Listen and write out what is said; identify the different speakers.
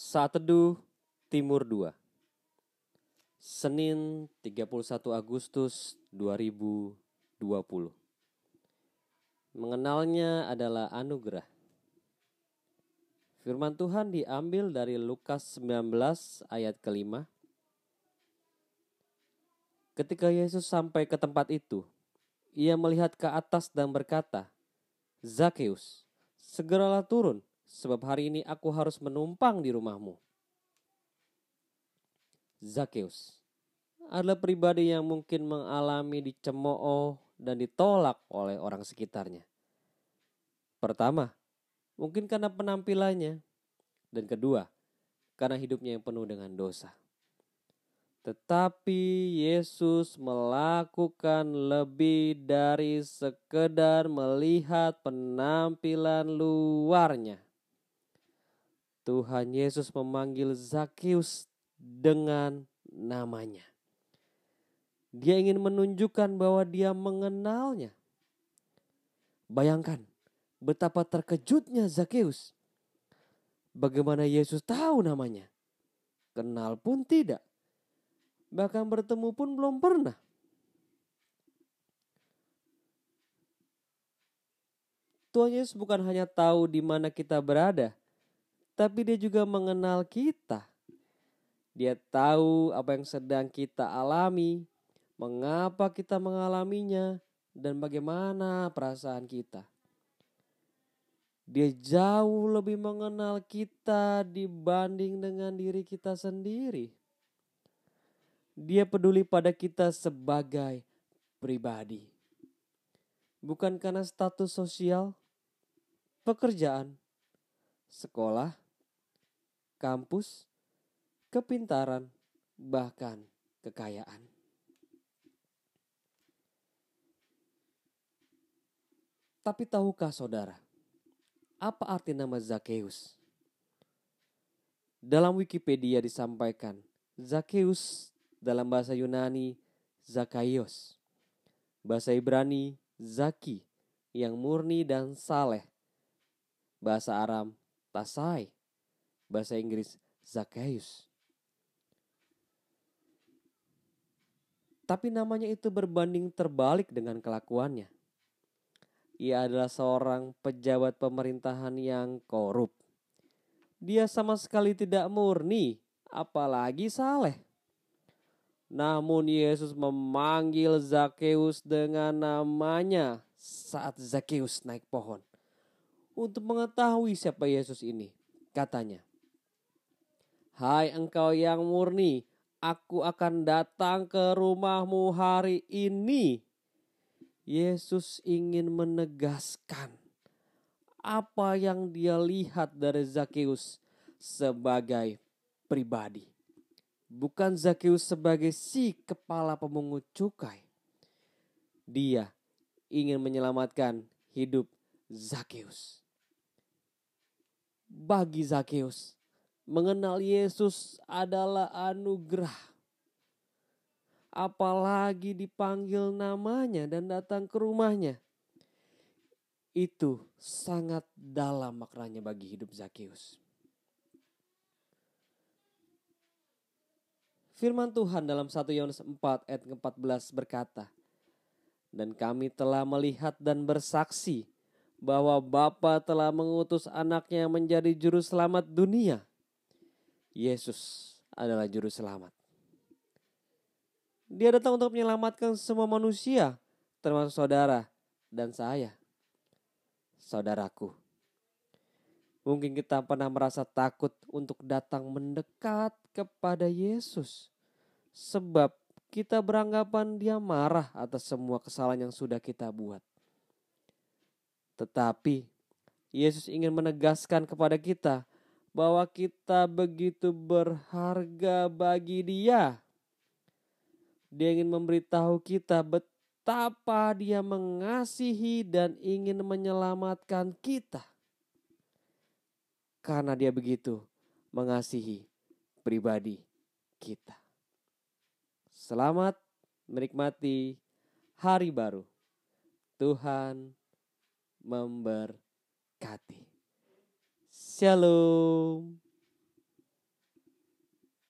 Speaker 1: Saat Teduh Timur 2 Senin 31 Agustus 2020 Mengenalnya adalah anugerah. Firman Tuhan diambil dari Lukas 19 ayat kelima. Ketika Yesus sampai ke tempat itu, ia melihat ke atas dan berkata, Zakeus, segeralah turun, sebab hari ini aku harus menumpang di rumahmu. Zakeus adalah pribadi yang mungkin mengalami dicemooh dan ditolak oleh orang sekitarnya. Pertama, mungkin karena penampilannya, dan kedua, karena hidupnya yang penuh dengan dosa. Tetapi Yesus melakukan lebih dari sekedar melihat penampilan luarnya. Tuhan Yesus memanggil Zakius dengan namanya. Dia ingin menunjukkan bahwa dia mengenalnya. Bayangkan betapa terkejutnya Zakeus. Bagaimana Yesus tahu namanya? Kenal pun tidak. Bahkan bertemu pun belum pernah. Tuhan Yesus bukan hanya tahu di mana kita berada, tapi dia juga mengenal kita. Dia tahu apa yang sedang kita alami, mengapa kita mengalaminya, dan bagaimana perasaan kita. Dia jauh lebih mengenal kita dibanding dengan diri kita sendiri. Dia peduli pada kita sebagai pribadi, bukan karena status sosial, pekerjaan, sekolah, kampus, kepintaran, bahkan kekayaan. Tapi tahukah saudara, apa arti nama Zakeus? Dalam Wikipedia disampaikan, Zakeus dalam bahasa Yunani Zakaios, bahasa Ibrani Zaki yang murni dan saleh, bahasa Aram Tasai, bahasa Inggris Zacchaeus. Tapi namanya itu berbanding terbalik dengan kelakuannya. Ia adalah seorang pejabat pemerintahan yang korup. Dia sama sekali tidak murni, apalagi saleh. Namun Yesus memanggil Zakheus dengan namanya saat Zakheus naik pohon. Untuk mengetahui siapa Yesus ini, katanya, Hai engkau yang murni, aku akan datang ke rumahmu hari ini. Yesus ingin menegaskan apa yang dia lihat dari Zakheus sebagai pribadi. Bukan Zakheus sebagai si kepala pemungut cukai. Dia ingin menyelamatkan hidup Zakheus. Bagi Zakheus, mengenal Yesus adalah anugerah. Apalagi dipanggil namanya dan datang ke rumahnya. Itu sangat dalam maknanya bagi hidup Zakheus. Firman Tuhan dalam 1 Yohanes 4 ayat 14 berkata, Dan kami telah melihat dan bersaksi bahwa Bapa telah mengutus anaknya menjadi juru selamat dunia. Yesus adalah juru selamat. Dia datang untuk menyelamatkan semua manusia, termasuk saudara dan saya. Saudaraku, mungkin kita pernah merasa takut untuk datang mendekat kepada Yesus, sebab kita beranggapan Dia marah atas semua kesalahan yang sudah kita buat. Tetapi Yesus ingin menegaskan kepada kita bahwa kita begitu berharga bagi Dia. Dia ingin memberitahu kita betapa Dia mengasihi dan ingin menyelamatkan kita. Karena Dia begitu mengasihi pribadi kita. Selamat menikmati hari baru. Tuhan memberkati. Shalom.